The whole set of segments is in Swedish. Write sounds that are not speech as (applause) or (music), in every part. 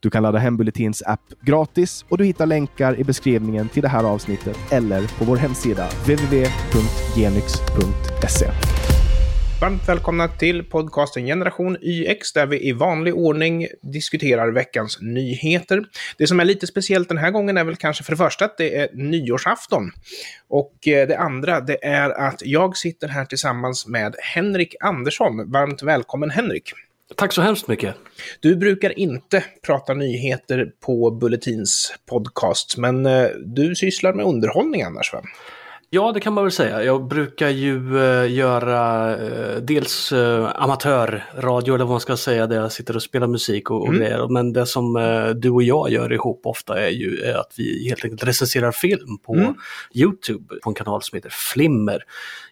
Du kan ladda hem Bulletins app gratis och du hittar länkar i beskrivningen till det här avsnittet eller på vår hemsida www.genyx.se. Varmt välkomna till podcasten Generation YX där vi i vanlig ordning diskuterar veckans nyheter. Det som är lite speciellt den här gången är väl kanske för det första att det är nyårsafton. Och eh, det andra det är att jag sitter här tillsammans med Henrik Andersson. Varmt välkommen Henrik! Tack så hemskt mycket. Du brukar inte prata nyheter på Bulletins podcast, men eh, du sysslar med underhållning annars va? Ja, det kan man väl säga. Jag brukar ju uh, göra uh, dels amatörradio eller vad man ska säga där jag sitter och spelar musik och, och mm. grejer. Men det som du och jag gör ihop ofta är ju att vi helt enkelt recenserar film på mm. Youtube på en kanal som heter Flimmer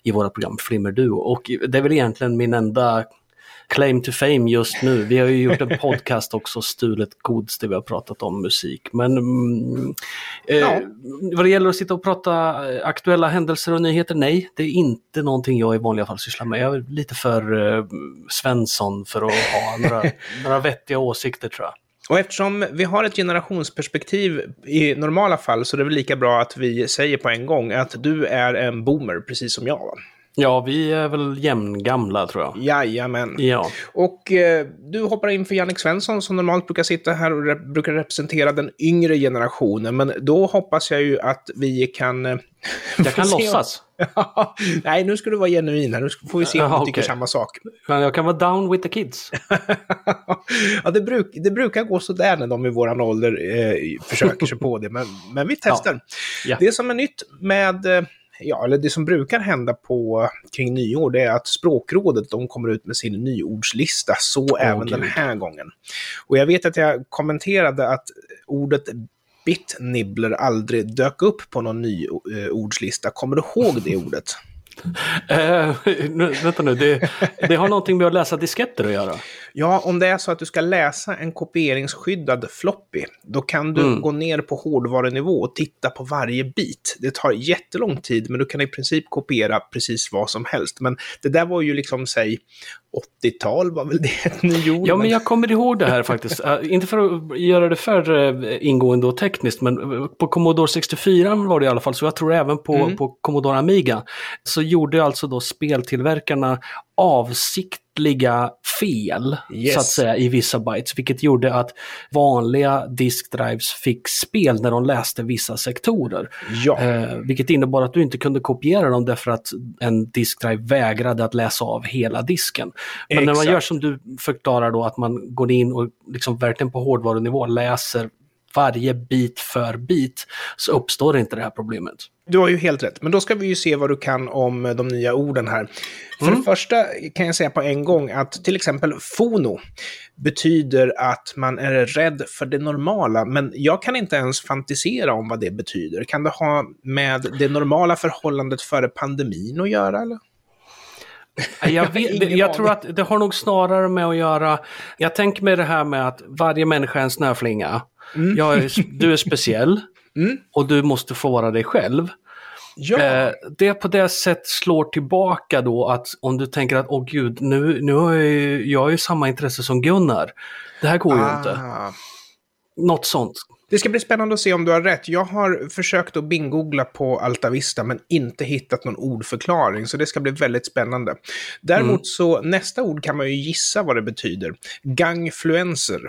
i våra program Flimmer Duo. Och det är väl egentligen min enda claim to fame just nu. Vi har ju gjort en podcast också, Stulet Gods, där vi har pratat om musik. Men mm, eh, ja. vad det gäller att sitta och prata aktuella händelser och nyheter, nej, det är inte någonting jag i vanliga fall sysslar med. Jag är lite för eh, Svensson för att ha några, (laughs) några vettiga åsikter tror jag. Och eftersom vi har ett generationsperspektiv i normala fall så är det väl lika bra att vi säger på en gång att du är en boomer, precis som jag. Ja, vi är väl jämngamla tror jag. Jajamän. Ja. Och eh, du hoppar in för Jannik Svensson som normalt brukar sitta här och rep brukar representera den yngre generationen. Men då hoppas jag ju att vi kan... Eh, jag kan (laughs) låtsas. (laughs) Nej, nu ska du vara genuin här. Nu får vi se om du tycker samma sak. Men jag kan vara down with the kids. (laughs) ja, det, bruk, det brukar gå sådär när de i våran ålder eh, försöker sig på det. Men, men vi testar. Ja. Ja. Det som är nytt med eh, ja, eller det som brukar hända på kring nyår, det är att språkrådet de kommer ut med sin nyordslista, så oh, även Gud. den här gången. Och jag vet att jag kommenterade att ordet bitnibbler aldrig dök upp på någon nyordslista. Kommer du ihåg det ordet? Nu, vänta nu, det, det, har någonting med att läsa disketter att göra? Ja, om det är så att du ska läsa en kopieringsskyddad floppy, då kan du mm. gå ner på hårdvarunivå och titta på varje bit. Det tar jättelång tid, men du kan i princip kopiera precis vad som helst. Men det där var ju liksom, säg, 80-tal var väl det (laughs) ni gjorde? Ja, men jag kommer ihåg det här faktiskt. Uh, (laughs) inte för att göra det för uh, ingående och tekniskt, men på Commodore 64 var det i alla fall så. Jag tror även på, mm. på Commodore Amiga. Så gjorde alltså då speltillverkarna avsiktliga fel yes. så att säga i vissa bytes, vilket gjorde att vanliga diskdrives fick spel när de läste vissa sektorer. Ja. Eh, vilket innebar att du inte kunde kopiera dem därför att en diskdrive vägrade att läsa av hela disken. Men Exakt. när man gör som du förklarar då, att man går in och liksom verkligen på hårdvarunivå läser varje bit för bit så uppstår inte det här problemet. Du har ju helt rätt, men då ska vi ju se vad du kan om de nya orden här. För mm. det första kan jag säga på en gång att till exempel fono betyder att man är rädd för det normala, men jag kan inte ens fantisera om vad det betyder. Kan det ha med det normala förhållandet före pandemin att göra? Eller? Jag, (laughs) vet, jag tror att det har nog snarare med att göra, jag tänker med det här med att varje människa är en snöflinga. Mm. Är, du är (laughs) speciell mm. och du måste få vara dig själv. Ja. Eh, det på det sätt slår tillbaka då att om du tänker att åh gud, nu, nu har jag, ju, jag har ju samma intresse som Gunnar. Det här går ah. ju inte. Något sånt. Det ska bli spännande att se om du har rätt. Jag har försökt att bingoogla på Altavista men inte hittat någon ordförklaring, så det ska bli väldigt spännande. Däremot mm. så nästa ord kan man ju gissa vad det betyder. Gangfluencer.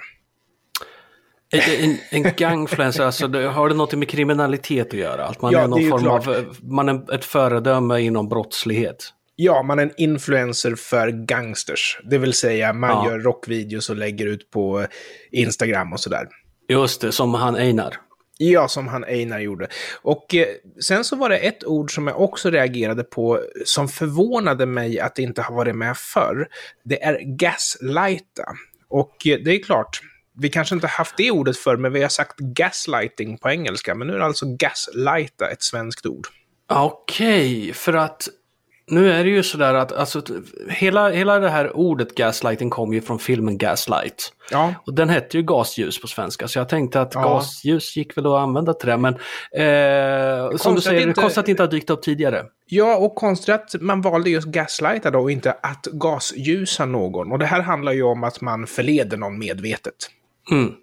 En, en gangfluencer, alltså, har det något med kriminalitet att göra? Att man ja, är någon form klart. av, man är ett föredöme inom brottslighet? Ja, man är en influencer för gangsters. Det vill säga man ja. gör rockvideos och lägger ut på Instagram och sådär. Just det, som han Einar. Ja, som han Einar gjorde. Och eh, sen så var det ett ord som jag också reagerade på som förvånade mig att det inte har varit med förr. Det är gaslighta. Och eh, det är klart, vi kanske inte haft det ordet förr, men vi har sagt gaslighting på engelska. Men nu är det alltså gaslighta ett svenskt ord. Okej, okay, för att Nu är det ju sådär att alltså, hela, hela det här ordet gaslighting kommer ju från filmen Gaslight. Ja. Och den hette ju gasljus på svenska, så jag tänkte att ja. gasljus gick väl att använda till det. Men eh, som du säger, inte... konstigt att det inte har dykt upp tidigare. Ja, och konstigt att man valde just gaslighta då och inte att gasljusa någon. Och det här handlar ju om att man förleder någon medvetet. Mm.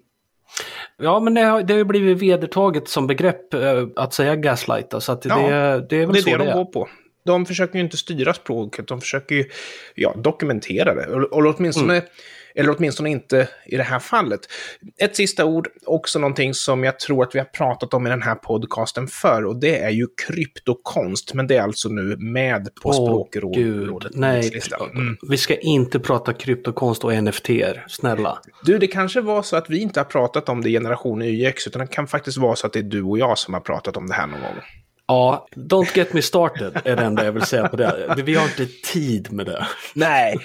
Ja, men det har, det har ju blivit vedertaget som begrepp eh, att säga gaslighta, så att det, ja, det, det är väl det är så det, det de går på. De försöker ju inte styra språket, de försöker ju ja, dokumentera det. Och åtminstone mm. Eller åtminstone inte i det här fallet. Ett sista ord, också någonting som jag tror att vi har pratat om i den här podcasten förr, och det är ju kryptokonst. Men det är alltså nu med på oh, språkrådet. Nej, mm. vi ska inte prata kryptokonst och NFT, snälla. Du, det kanske var så att vi inte har pratat om det i generation YX, utan det kan faktiskt vara så att det är du och jag som har pratat om det här någon gång. Ja, don't get me started är det enda jag vill säga på det. Vi har inte tid med det. Nej,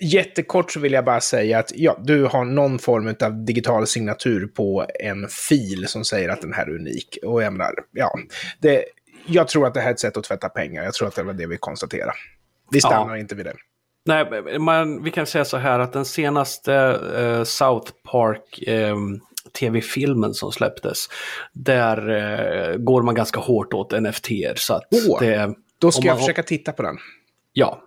jättekort så vill jag bara säga att ja, du har någon form av digital signatur på en fil som säger att den här är unik. Och jag menar, ja, det, jag tror att det här är ett sätt att tvätta pengar. Jag tror att det var det vi konstaterade. Vi stannar ja. inte vid det. Nej, man, vi kan säga så här att den senaste uh, South Park um, tv-filmen som släpptes. Där eh, går man ganska hårt åt NFT. Så att oh, det, då ska jag försöka titta på den. Ja.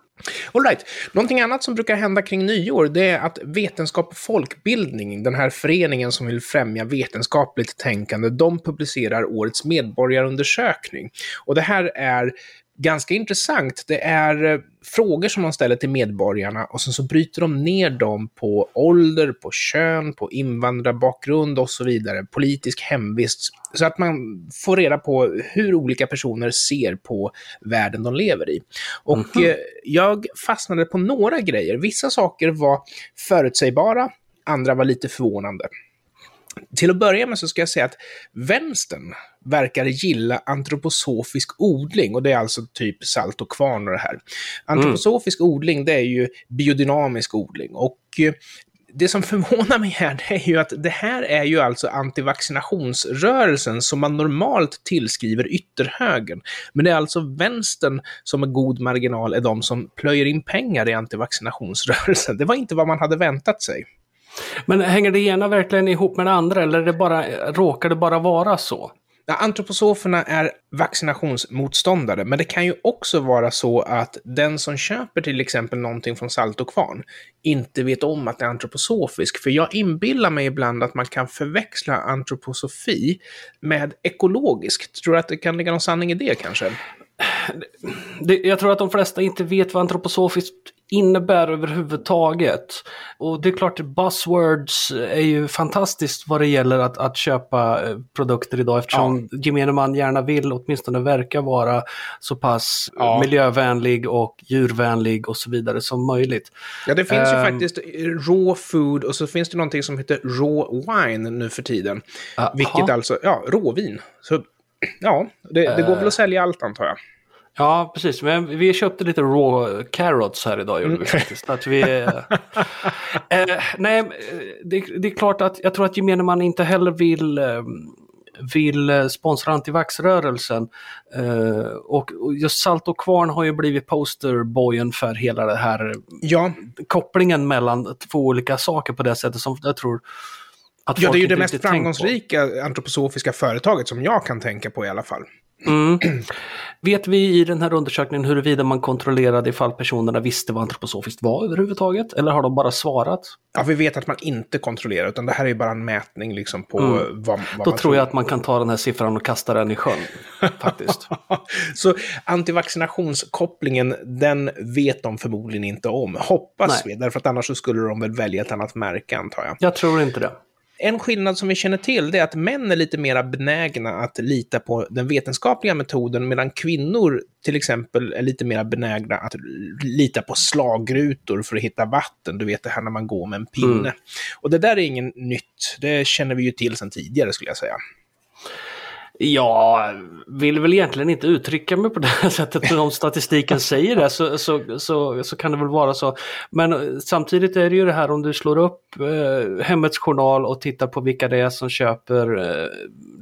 All right. Någonting annat som brukar hända kring nyår det är att Vetenskap och folkbildning, den här föreningen som vill främja vetenskapligt tänkande, de publicerar årets medborgarundersökning. Och det här är ganska intressant. Det är eh, frågor som man ställer till medborgarna och sen så bryter de ner dem på ålder, på kön, på invandrarbakgrund och så vidare, politisk hemvist, så att man får reda på hur olika personer ser på världen de lever i. Och mm -hmm. jag fastnade på några grejer. Vissa saker var förutsägbara, andra var lite förvånande. Till att börja med så ska jag säga att vänstern verkar gilla antroposofisk odling och det är alltså typ salt och kvarn och det här. Antroposofisk mm. odling det är ju biodynamisk odling och eh, det som (laughs) förvånar mig här det är ju att det här är ju alltså antivaccinationsrörelsen som man normalt tillskriver ytterhögern. Men det är alltså vänstern som med god marginal är de som plöjer in pengar i antivaccinationsrörelsen. Det var inte vad man hade väntat sig. Men hänger det ena verkligen ihop med det andra eller det bara, råkar det bara vara så? Antroposoferna är vaccinationsmotståndare, men det kan ju också vara så att den som köper till exempel någonting från Salt och Kvarn inte vet om att det är antroposofisk. För jag inbillar mig ibland att man kan förväxla antroposofi med ekologiskt. Tror du att det kan ligga någon sanning i det kanske? Det, jag tror att de flesta inte vet vad antroposofiskt innebär överhuvudtaget. Och det är klart, buzzwords är ju fantastiskt vad det gäller att, att köpa eh, produkter idag eftersom ja. gemene man gärna vill, åtminstone verka vara så pass ja. miljövänlig och djurvänlig och så vidare som möjligt. Ja, det finns um, ju ehm. faktiskt raw food och så finns det någonting som heter raw wine nu för tiden. Aha. Vilket alltså, ja, råvin. Så ja, det, det går väl att sälja allt antar jag. Ja, precis. Men vi köpte lite raw carrots här idag, gjorde vi mm. faktiskt. Att vi, eh, nej, det, det, är klart att jag tror att gemene man inte heller vill eh, vill sponsra antivaxrörelsen. Eh, och just Salt och Kvarn har ju blivit posterboyen för hela det här ja. kopplingen mellan två olika saker på det sättet som jag tror att Ja, det är ju det mest framgångsrika antroposofiska företaget som jag kan tänka på i alla fall. Mm. Vet vi i den här undersökningen huruvida man kontrollerade ifall personerna visste vad antroposofiskt var överhuvudtaget? Eller har de bara svarat? Ja, vi vet att man inte kontrollerar, utan det här är bara en mätning liksom på mm. vad, vad Då man tror, tror jag att man kan ta den här siffran och kasta den i sjön, (laughs) faktiskt. Så antivaccinationskopplingen, den vet de förmodligen inte om. Hoppas Nej. vi, därför att annars så skulle de väl välja ett annat märke, antar jag. Jag tror inte det. En skillnad som vi känner till är att män är lite mer benägna att lita på den vetenskapliga metoden medan kvinnor till exempel är lite mer benägna att lita på slagrutor för att hitta vatten. Du vet det här när man går med en pinne. Mm. Och det där är ingen nytt. Det känner vi ju till sedan tidigare skulle jag säga. Jag vill väl egentligen inte uttrycka mig på det här (laughs) sättet, men om statistiken säger det så, så, så, så, kan det väl vara så. Men samtidigt är det ju det här om du slår upp eh, Hemmets Journal och tittar på vilka det är som köper eh,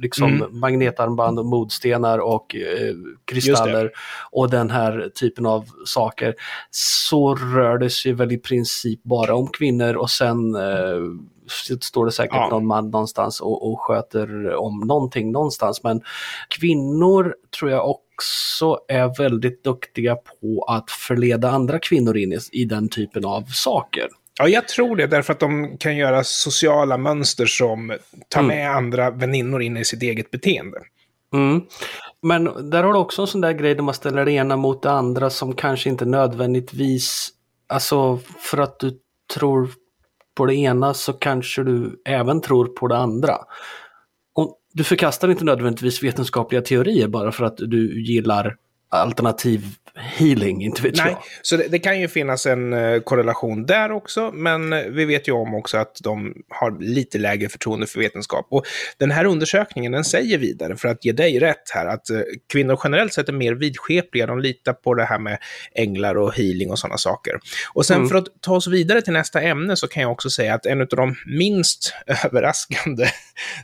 liksom mm. magnetarmband och modstenar och eh, kristaller och den här typen av saker. Så rör det sig väl i princip bara om kvinnor och sen eh, står det säkert ja. någon man någonstans och, och sköter om någonting någonstans. Men kvinnor tror jag också är väldigt duktiga på att förleda andra kvinnor in i, i den typen av saker. Ja, jag tror det, därför att de kan göra sociala mönster som tar mm. med andra väninnor in i sitt eget beteende. Mm. Men där har du också en sån där grej där man ställer det ena mot det andra som kanske inte nödvändigtvis, alltså för att du tror på det ena så kanske du även tror på det andra. Och du förkastar inte nödvändigtvis vetenskapliga teorier bara för att du gillar alternativ healing, inte vet Nej, jag. så det, det, kan ju finnas en uh, korrelation där också, men uh, vi vet ju om också att de har lite lägre förtroende för vetenskap. Och den här undersökningen, den säger vidare, för att ge dig rätt här, att uh, kvinnor generellt sett är mer vidskepliga, de litar på det här med änglar och healing och sådana saker. Och sen mm. för att ta oss vidare till nästa ämne så kan jag också säga att en av de minst (laughs) överraskande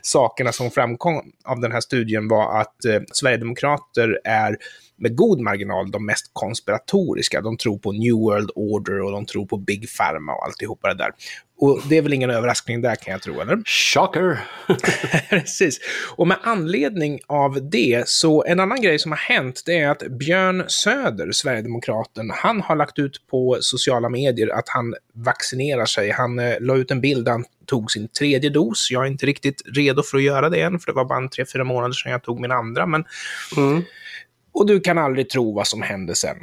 sakerna som framkom av den här studien var att Sverigedemokrater är med god marginal de mest konspiratoriska. De tror på New World Order och de tror på Big Pharma och alltihopa det där. Och det är väl ingen överraskning där kan jag tro, eller? Shocker! (laughs) (laughs) Precis. Och med anledning av det, så en annan grej som har hänt, det är att Björn Söder, Sverigedemokraten, han har lagt ut på sociala medier att han vaccinerar sig. Han eh, la ut en bild där han tog sin tredje dos. Jag är inte riktigt redo för att göra det än, för det var bara en tre, fyra månader sedan jag tog min andra, men mm. Och du kan aldrig tro vad som hände sen.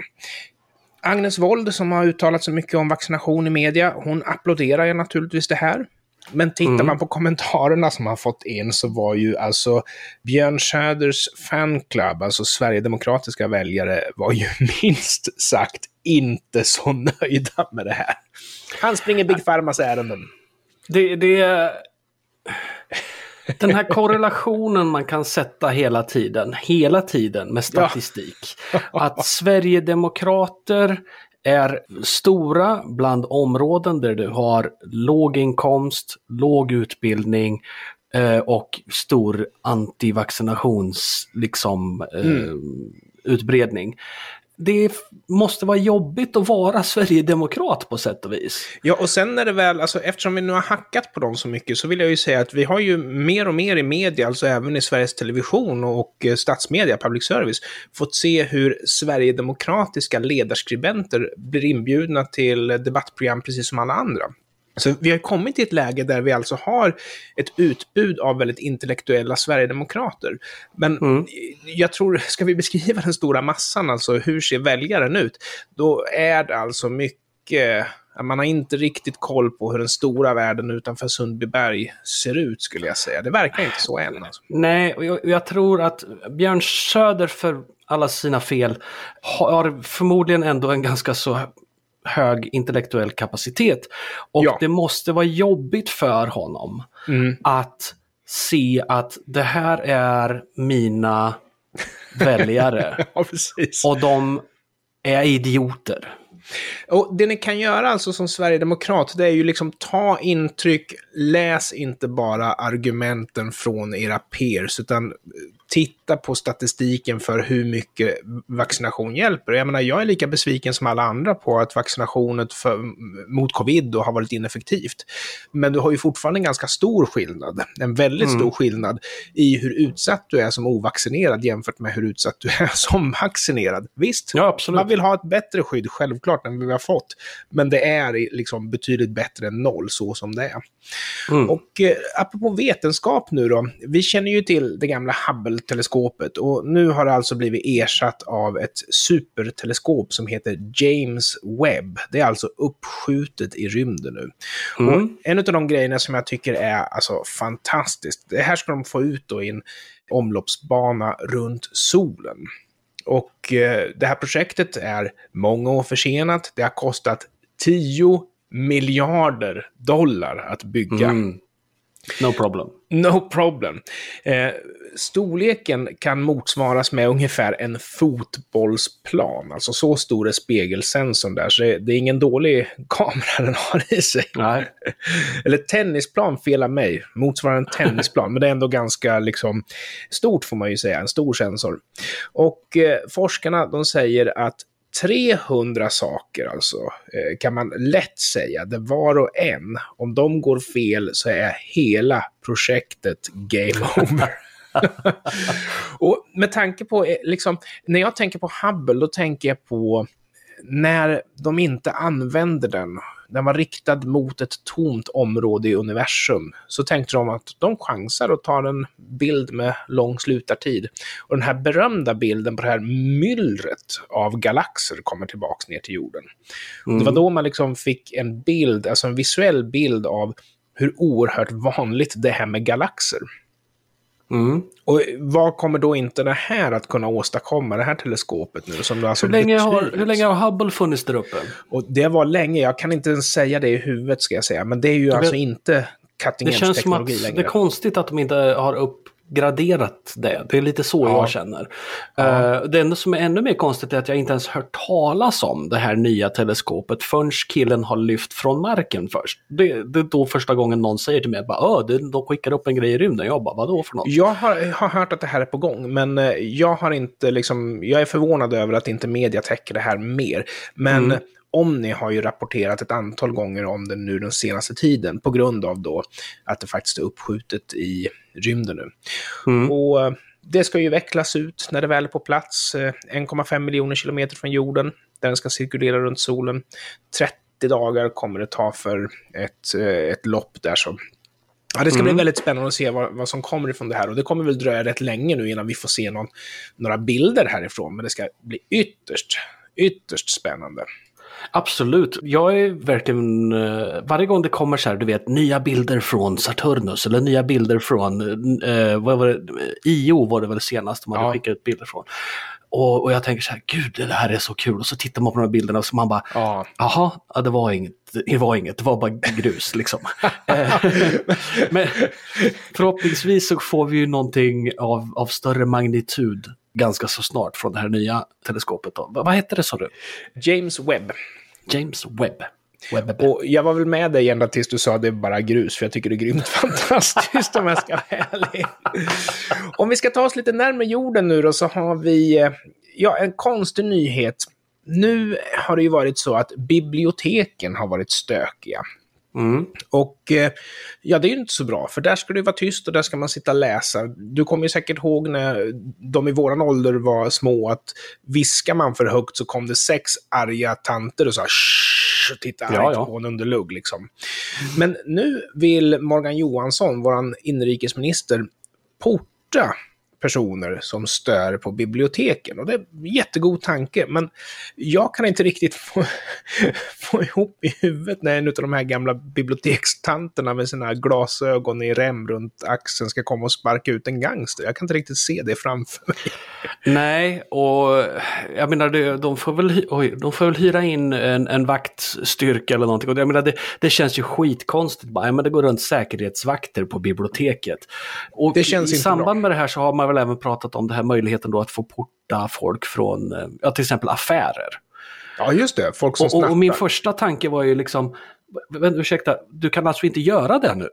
Agnes Wold, som har uttalat sig mycket om vaccination i media, hon applåderar ju naturligtvis det här. Men tittar mm. man på kommentarerna som har fått in så var ju alltså Björn Söders fanclub, alltså sverigedemokratiska väljare, var ju (laughs) minst sagt inte så nöjda med det här. Han springer Big Pharmas ärenden. Det, det, den här korrelationen man kan sätta hela tiden, hela tiden med statistik. Ja. Att Sverigedemokrater är stora bland områden där du har låg inkomst, låg utbildning eh, och stor antivaccinationsutbredning. liksom, eh, mm. utbredning det måste vara jobbigt att vara (laughs) sverigedemokrat på sätt och vis. Ja, och sen är det väl, alltså, eftersom vi nu har hackat på dem så mycket så vill jag ju säga att vi har ju mer och mer i media, alltså även i Sveriges Television och eh, statsmedia, public service, fått se hur sverigedemokratiska ledarskribenter blir inbjudna till debattprogram precis som alla andra. Så vi har kommit till ett läge där vi alltså har ett utbud av väldigt intellektuella sverigedemokrater. Men mm. jag tror, (laughs) ska vi beskriva den stora massan, alltså hur ser väljaren ut? Då är det alltså mycket man har inte riktigt koll på hur den stora världen utanför Sundbyberg ser ut, skulle jag säga. Det verkar inte så än. Alltså. Nej, och jag, jag, tror att Björn Söder, för alla sina fel, har förmodligen ändå en ganska så hög intellektuell kapacitet. Och ja. det måste vara jobbigt för honom mm. att se att det här är mina väljare. (laughs) ja, och de är idioter. Och det ni kan göra alltså som sverigedemokrat, det är ju liksom ta intryck, läs inte bara argumenten från era peers, utan titta på statistiken för hur mycket vaccination hjälper. Jag menar, jag är lika besviken som alla andra på att vaccinationet för, mot covid har varit ineffektivt. Men du har ju fortfarande en ganska stor skillnad, en väldigt mm. stor skillnad i hur utsatt du är som ovaccinerad jämfört med hur utsatt du är (laughs) som vaccinerad. Visst, ja, man vill ha ett bättre skydd, självklart, än vi har fått. Men det är liksom betydligt bättre än noll, så som det är. Mm. Och eh, apropå vetenskap nu då, vi känner ju till det gamla Hubble-teleskopet och nu har det alltså blivit ersatt av ett superteleskop som heter James Webb. Det är alltså uppskjutet i rymden nu. Mm. Och en av de grejerna som jag tycker är alltså fantastiskt, det här ska de få ut då i en omloppsbana runt solen. Och eh, det här projektet är många år försenat. Det har kostat 10 miljarder dollar att bygga. Mm. No problem. No problem. Eh, storleken kan motsvaras med ungefär en fotbollsplan. Alltså så stor är spegelsensorn där, så det är ingen dålig kamera den har i sig. Nej. (laughs) Eller tennisplan, fel av mig, motsvarar en tennisplan, men det är ändå ganska liksom, stort får man ju säga, en stor sensor. Och eh, forskarna de säger att 300 saker alltså, eh, kan man lätt säga, där var och en, om de går fel så är hela projektet game over. (laughs) och med tanke på, eh, liksom, när jag tänker på Hubble, då tänker jag på när de inte använder den, den var riktad mot ett tomt område i universum, så tänkte de att de chansar och tar en bild med lång slutartid. Och den här berömda bilden på det här myllret av galaxer kommer tillbaks ner till jorden. Mm. Det var då man liksom fick en bild, alltså en visuell bild av hur oerhört vanligt det här med galaxer. Mm. Och vad kommer då inte det här att kunna åstadkomma, det här teleskopet nu? Som alltså hur, länge har, hur länge har Hubble funnits där uppe? Och det var länge, jag kan inte ens säga det i huvudet ska jag säga, men det är ju det, alltså inte cutting edge teknologi längre. Det känns som att det är konstigt att de inte har upp graderat det. Det är lite så ja. jag känner. Ja. Uh, det enda som är ännu mer konstigt är att jag inte ens hört talas om det här nya teleskopet förrän killen har lyft från marken först. Det, det är då första gången någon säger till mig att de skickar upp en grej i rymden. Jag bara, vadå för något? Jag har, har hört att det här är på gång, men eh, jag har inte liksom, jag är förvånad över att inte media täcker det här mer. Men mm. Omni har ju rapporterat ett antal gånger om det nu den senaste tiden på grund av då att det faktiskt är uppskjutet i rymden nu. Mm. Och eh, det ska ju vecklas ut när det väl är på plats, 1,5 eh, miljoner kilometer från jorden, där den ska cirkulera runt solen. 30 dagar kommer det ta för ett, eh, ett lopp där så Ja, det ska mm. bli väldigt spännande att se vad, vad, som kommer ifrån det här. Och det kommer väl dröja rätt länge nu innan vi får se någon, några bilder härifrån. Men det ska bli ytterst, ytterst spännande. Absolut. Jag är verkligen, uh, varje gång det kommer så här, du vet, nya bilder från Saturnus eller nya bilder från, uh, vad var det, IO var det väl senast de hade ja. skickat ut bilder från. Och, och, jag tänker så här, gud det här är så kul. Och så tittar man på de här bilderna och så man bara, jaha, ja, det var inget, det var inget, det var bara grus liksom. (laughs) Eh, men förhoppningsvis så får vi ju någonting av, av större magnitud ganska så snart från det här nya teleskopet. Då. Vad heter det sa du? James Webb. James Webb. Webb. Och jag var väl med dig ända tills du sa att det är bara grus, för jag tycker det är grymt (laughs) fantastiskt om jag ska vara ärlig. Om vi ska ta oss lite närmare jorden nu då, så har vi eh, ja, en konstig nyhet. Nu har det ju varit så att biblioteken har varit stökiga. Mm. Och eh, ja, det är ju inte så bra, för där ska det vara tyst och där ska man sitta och läsa. Du kommer ju säkert ihåg när de i våran ålder var små, att viskar man för högt så kom det sex arga tanter och sa och tittade ja, ja. på en under lugg. Liksom. Men nu vill Morgan Johansson, vår inrikesminister, porta personer som stör på biblioteken. Och det är en jättegod tanke, men jag kan inte riktigt få, (laughs) få ihop i huvudet när en av de här gamla bibliotekstanterna med sina glasögon i rem runt axeln ska komma och sparka ut en gangster. Jag kan inte riktigt se det framför mig. Nej, och jag menar, de får väl, oj, de får väl hyra in en, en vaktstyrka eller någonting. Och jag menar, det, det känns ju skitkonstigt. Bara, men det går runt säkerhetsvakter på biblioteket. Och det känns i samband bra. med det här så har man väl även pratat om den här möjligheten då att få porta folk från eh, ja, till exempel affärer. Ja, just det. Folk som och, och, och min första tanke var ju liksom, ursäkta, du kan alltså inte göra det nu?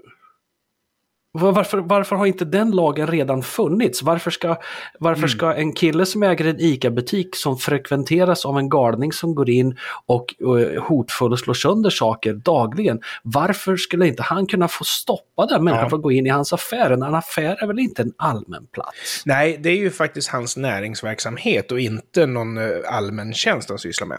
Varför, varför har inte den lagen redan funnits? Varför ska, varför mm. ska en kille som äger en ICA-butik som frekventeras av en galning som går in och, och hotfull och slår sönder saker dagligen, varför skulle inte han kunna få stoppa den människan ja. från att gå in i hans affär? En affär är väl inte en allmän plats? Nej, det är ju faktiskt hans näringsverksamhet och inte någon eh, allmän tjänst han sysslar med.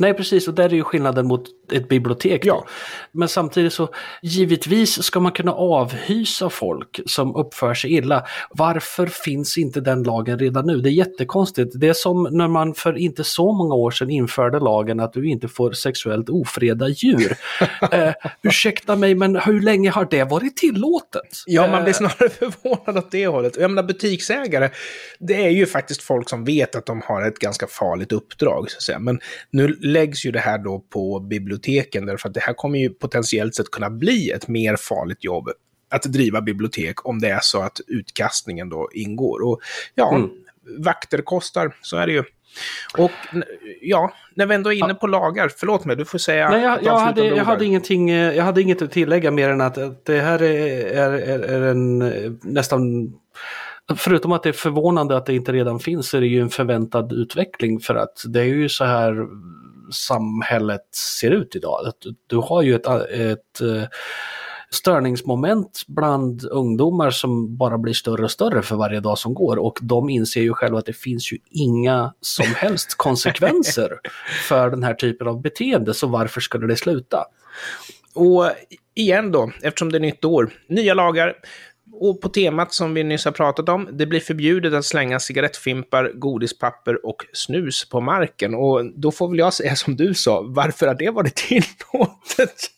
Nej, precis. Och där är ju skillnaden mot ett bibliotek. Ja. Men samtidigt så, givetvis ska man kunna avhysa folk som uppför sig illa. Varför finns inte den lagen redan nu? Det är jättekonstigt. Det är som när man för inte så många år sedan införde lagen att du inte får sexuellt ofreda djur. (laughs) eh, ursäkta mig, men hur länge har det varit tillåtet? Ja, man blir eh, snarare (laughs) förvånad åt det hållet. Jag menar, butiksägare, det är ju faktiskt folk som vet att de har ett ganska farligt uppdrag. Så att säga. Men nu läggs ju det här då på biblioteken, därför att det här kommer ju potentiellt sett kunna bli ett mer farligt jobb att driva bibliotek om det är så att utkastningen då ingår. Och ja, mm. vakter kostar, så är det ju. Och ja, när vi ändå är inne på lagar, förlåt mig, du får säga... Nej, jag, jag, hade, jag, hade ingenting, eh, jag hade inget att tillägga mer än att det här är, är, är en eh, nästan Förutom att det är förvånande att det inte redan finns så är det ju en förväntad utveckling för att det är ju så här samhället ser ut idag. Du har ju ett, ett eh, störningsmoment bland ungdomar som bara blir större och större för varje dag som går och de inser ju själva att det finns ju inga som helst konsekvenser (laughs) för den här typen av beteende, så varför skulle det sluta? Och igen då, eftersom det är nytt år, nya lagar, och på temat som vi nyss har pratat om, det blir förbjudet att slänga cigarettfimpar, godispapper och snus på marken. Och då får väl jag säga som du sa, varför har det varit tillåtet?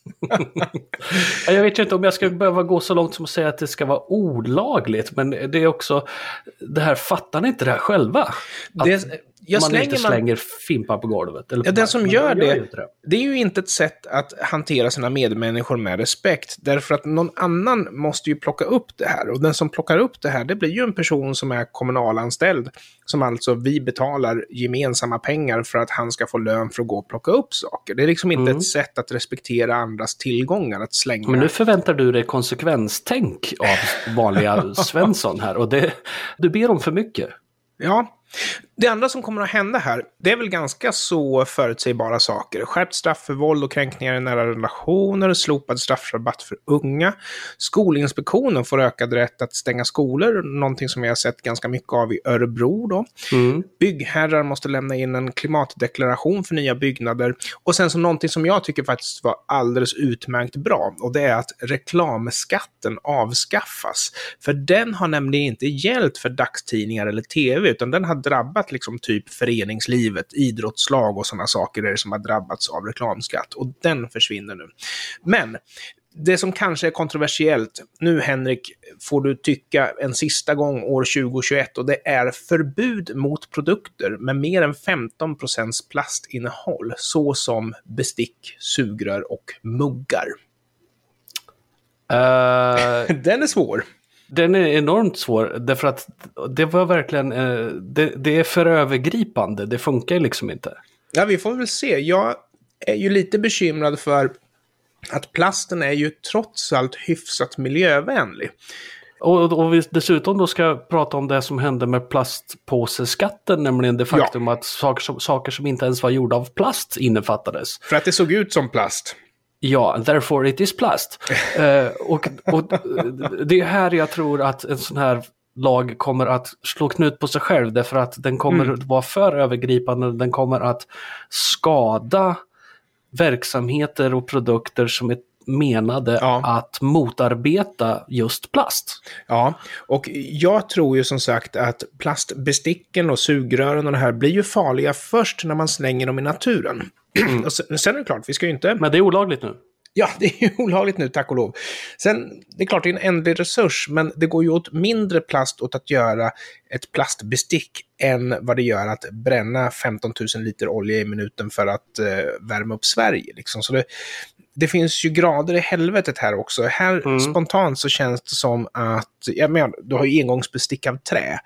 (laughs) jag vet inte om jag ska behöva gå så långt som att säga att det ska vara olagligt, men det är också, det här, fattar ni inte det här själva? Att... Det man slänger inte slänger man... fimpar på golvet. Eller på ja, den som gör det, det, det är ju inte ett sätt att hantera sina medmänniskor med respekt. Därför att någon annan måste ju plocka upp det här. Och den som plockar upp det här, det blir ju en person som är kommunalanställd. Som alltså vi betalar gemensamma pengar för att han ska få lön för att gå och plocka upp saker. Det är liksom inte mm. ett sätt att respektera andras tillgångar, att slänga... Men nu förväntar du dig konsekvenstänk av vanliga (laughs) Svensson här. Och det, du ber om för mycket. Ja, det andra som kommer att hända här, det är väl ganska så förutsägbara saker. Skärpt straff för våld och kränkningar i nära relationer, slopad straffrabatt för unga. Skolinspektionen får ökad rätt att stänga skolor, någonting som vi har sett ganska mycket av i Örebro. Då. Mm. Byggherrar måste lämna in en klimatdeklaration för nya byggnader. Och sen så någonting som jag tycker faktiskt var alldeles utmärkt bra, och det är att reklamskatten avskaffas. För den har nämligen inte gällt för dagstidningar eller tv, utan den har drabbat liksom typ föreningslivet, idrottslag och sådana saker är det som har drabbats av reklamskatt. Och den försvinner nu. Men det som kanske är kontroversiellt, nu Henrik, får du tycka en sista gång år 2021 och det är förbud mot produkter med mer än 15% plastinnehåll, såsom bestick, sugrör och muggar. Uh... (laughs) Den är svår. Den är enormt svår därför att det var verkligen, eh, det, det, är för övergripande, det funkar liksom inte. Ja, vi får väl se. Jag är ju lite bekymrad för att plasten är ju trots allt hyfsat miljövänlig. Och, och vi dessutom då ska prata om det som hände med plastpåseskatten, nämligen det faktum ja. att saker som, saker som inte ens var gjorda av plast innefattades. För att det såg ut som plast. Ja, therefore it is plast. uh, (laughs) och, och det är här jag tror att en sån här lag kommer att slå knut på sig själv därför att den kommer mm. att vara för övergripande. Den kommer att skada verksamheter och produkter som är menade ja. att motarbeta just plast. Ja, och jag tror ju som sagt att plastbesticken och sugrören och det här blir ju farliga först när man slänger dem i naturen. (clears throat) Och sen, sen är det klart, vi ska ju inte... Men det är olagligt nu. Ja, (laughs) det är ju olagligt nu, tack och lov. Sen, det är klart, det är en ändlig resurs, men det går ju åt mindre plast åt att göra ett plastbestick än vad det gör att bränna 15 000 liter olja i minuten för att eh, värma upp Sverige. Liksom. Så det, det finns ju grader i helvetet här också. Här mm. spontant så känns det som att, jag menar, du har ju engångsbestick av trä,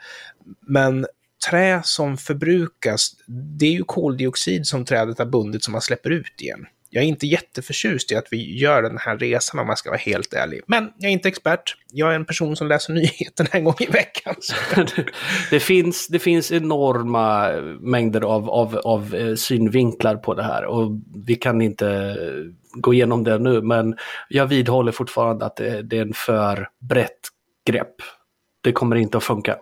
men trä som förbrukas, det är ju koldioxid som trädet har bundit som man släpper ut igen. Jag är inte jätteförtjust i att vi gör den här resan om man ska vara helt ärlig. Men jag är inte expert. Jag är en person som läser (laughs) nyheterna en gång i veckan. (laughs) det, finns, det finns enorma mängder av, av, av eh, synvinklar på det här och vi kan inte eh, gå igenom det nu. Men jag vidhåller fortfarande att det, det är en för brett grepp. Det kommer inte att funka.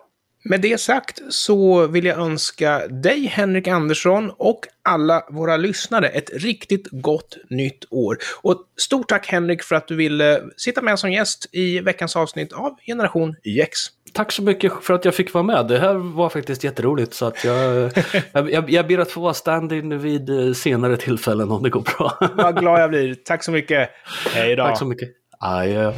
Med det sagt så vill jag önska dig, Henrik Andersson, och alla våra lyssnare ett riktigt gott nytt år. Och stort tack Henrik för att du ville sitta med som gäst i veckans avsnitt av Generation YX. Tack så mycket för att jag fick vara med. Det här var faktiskt jätteroligt. Så att (laughs) jag, jag, jag ber att få vara stand-in vid senare tillfällen om det går bra. Vad glad jag blir. (laughs) Tack så mycket. Hej då. Tack så mycket. Adjö.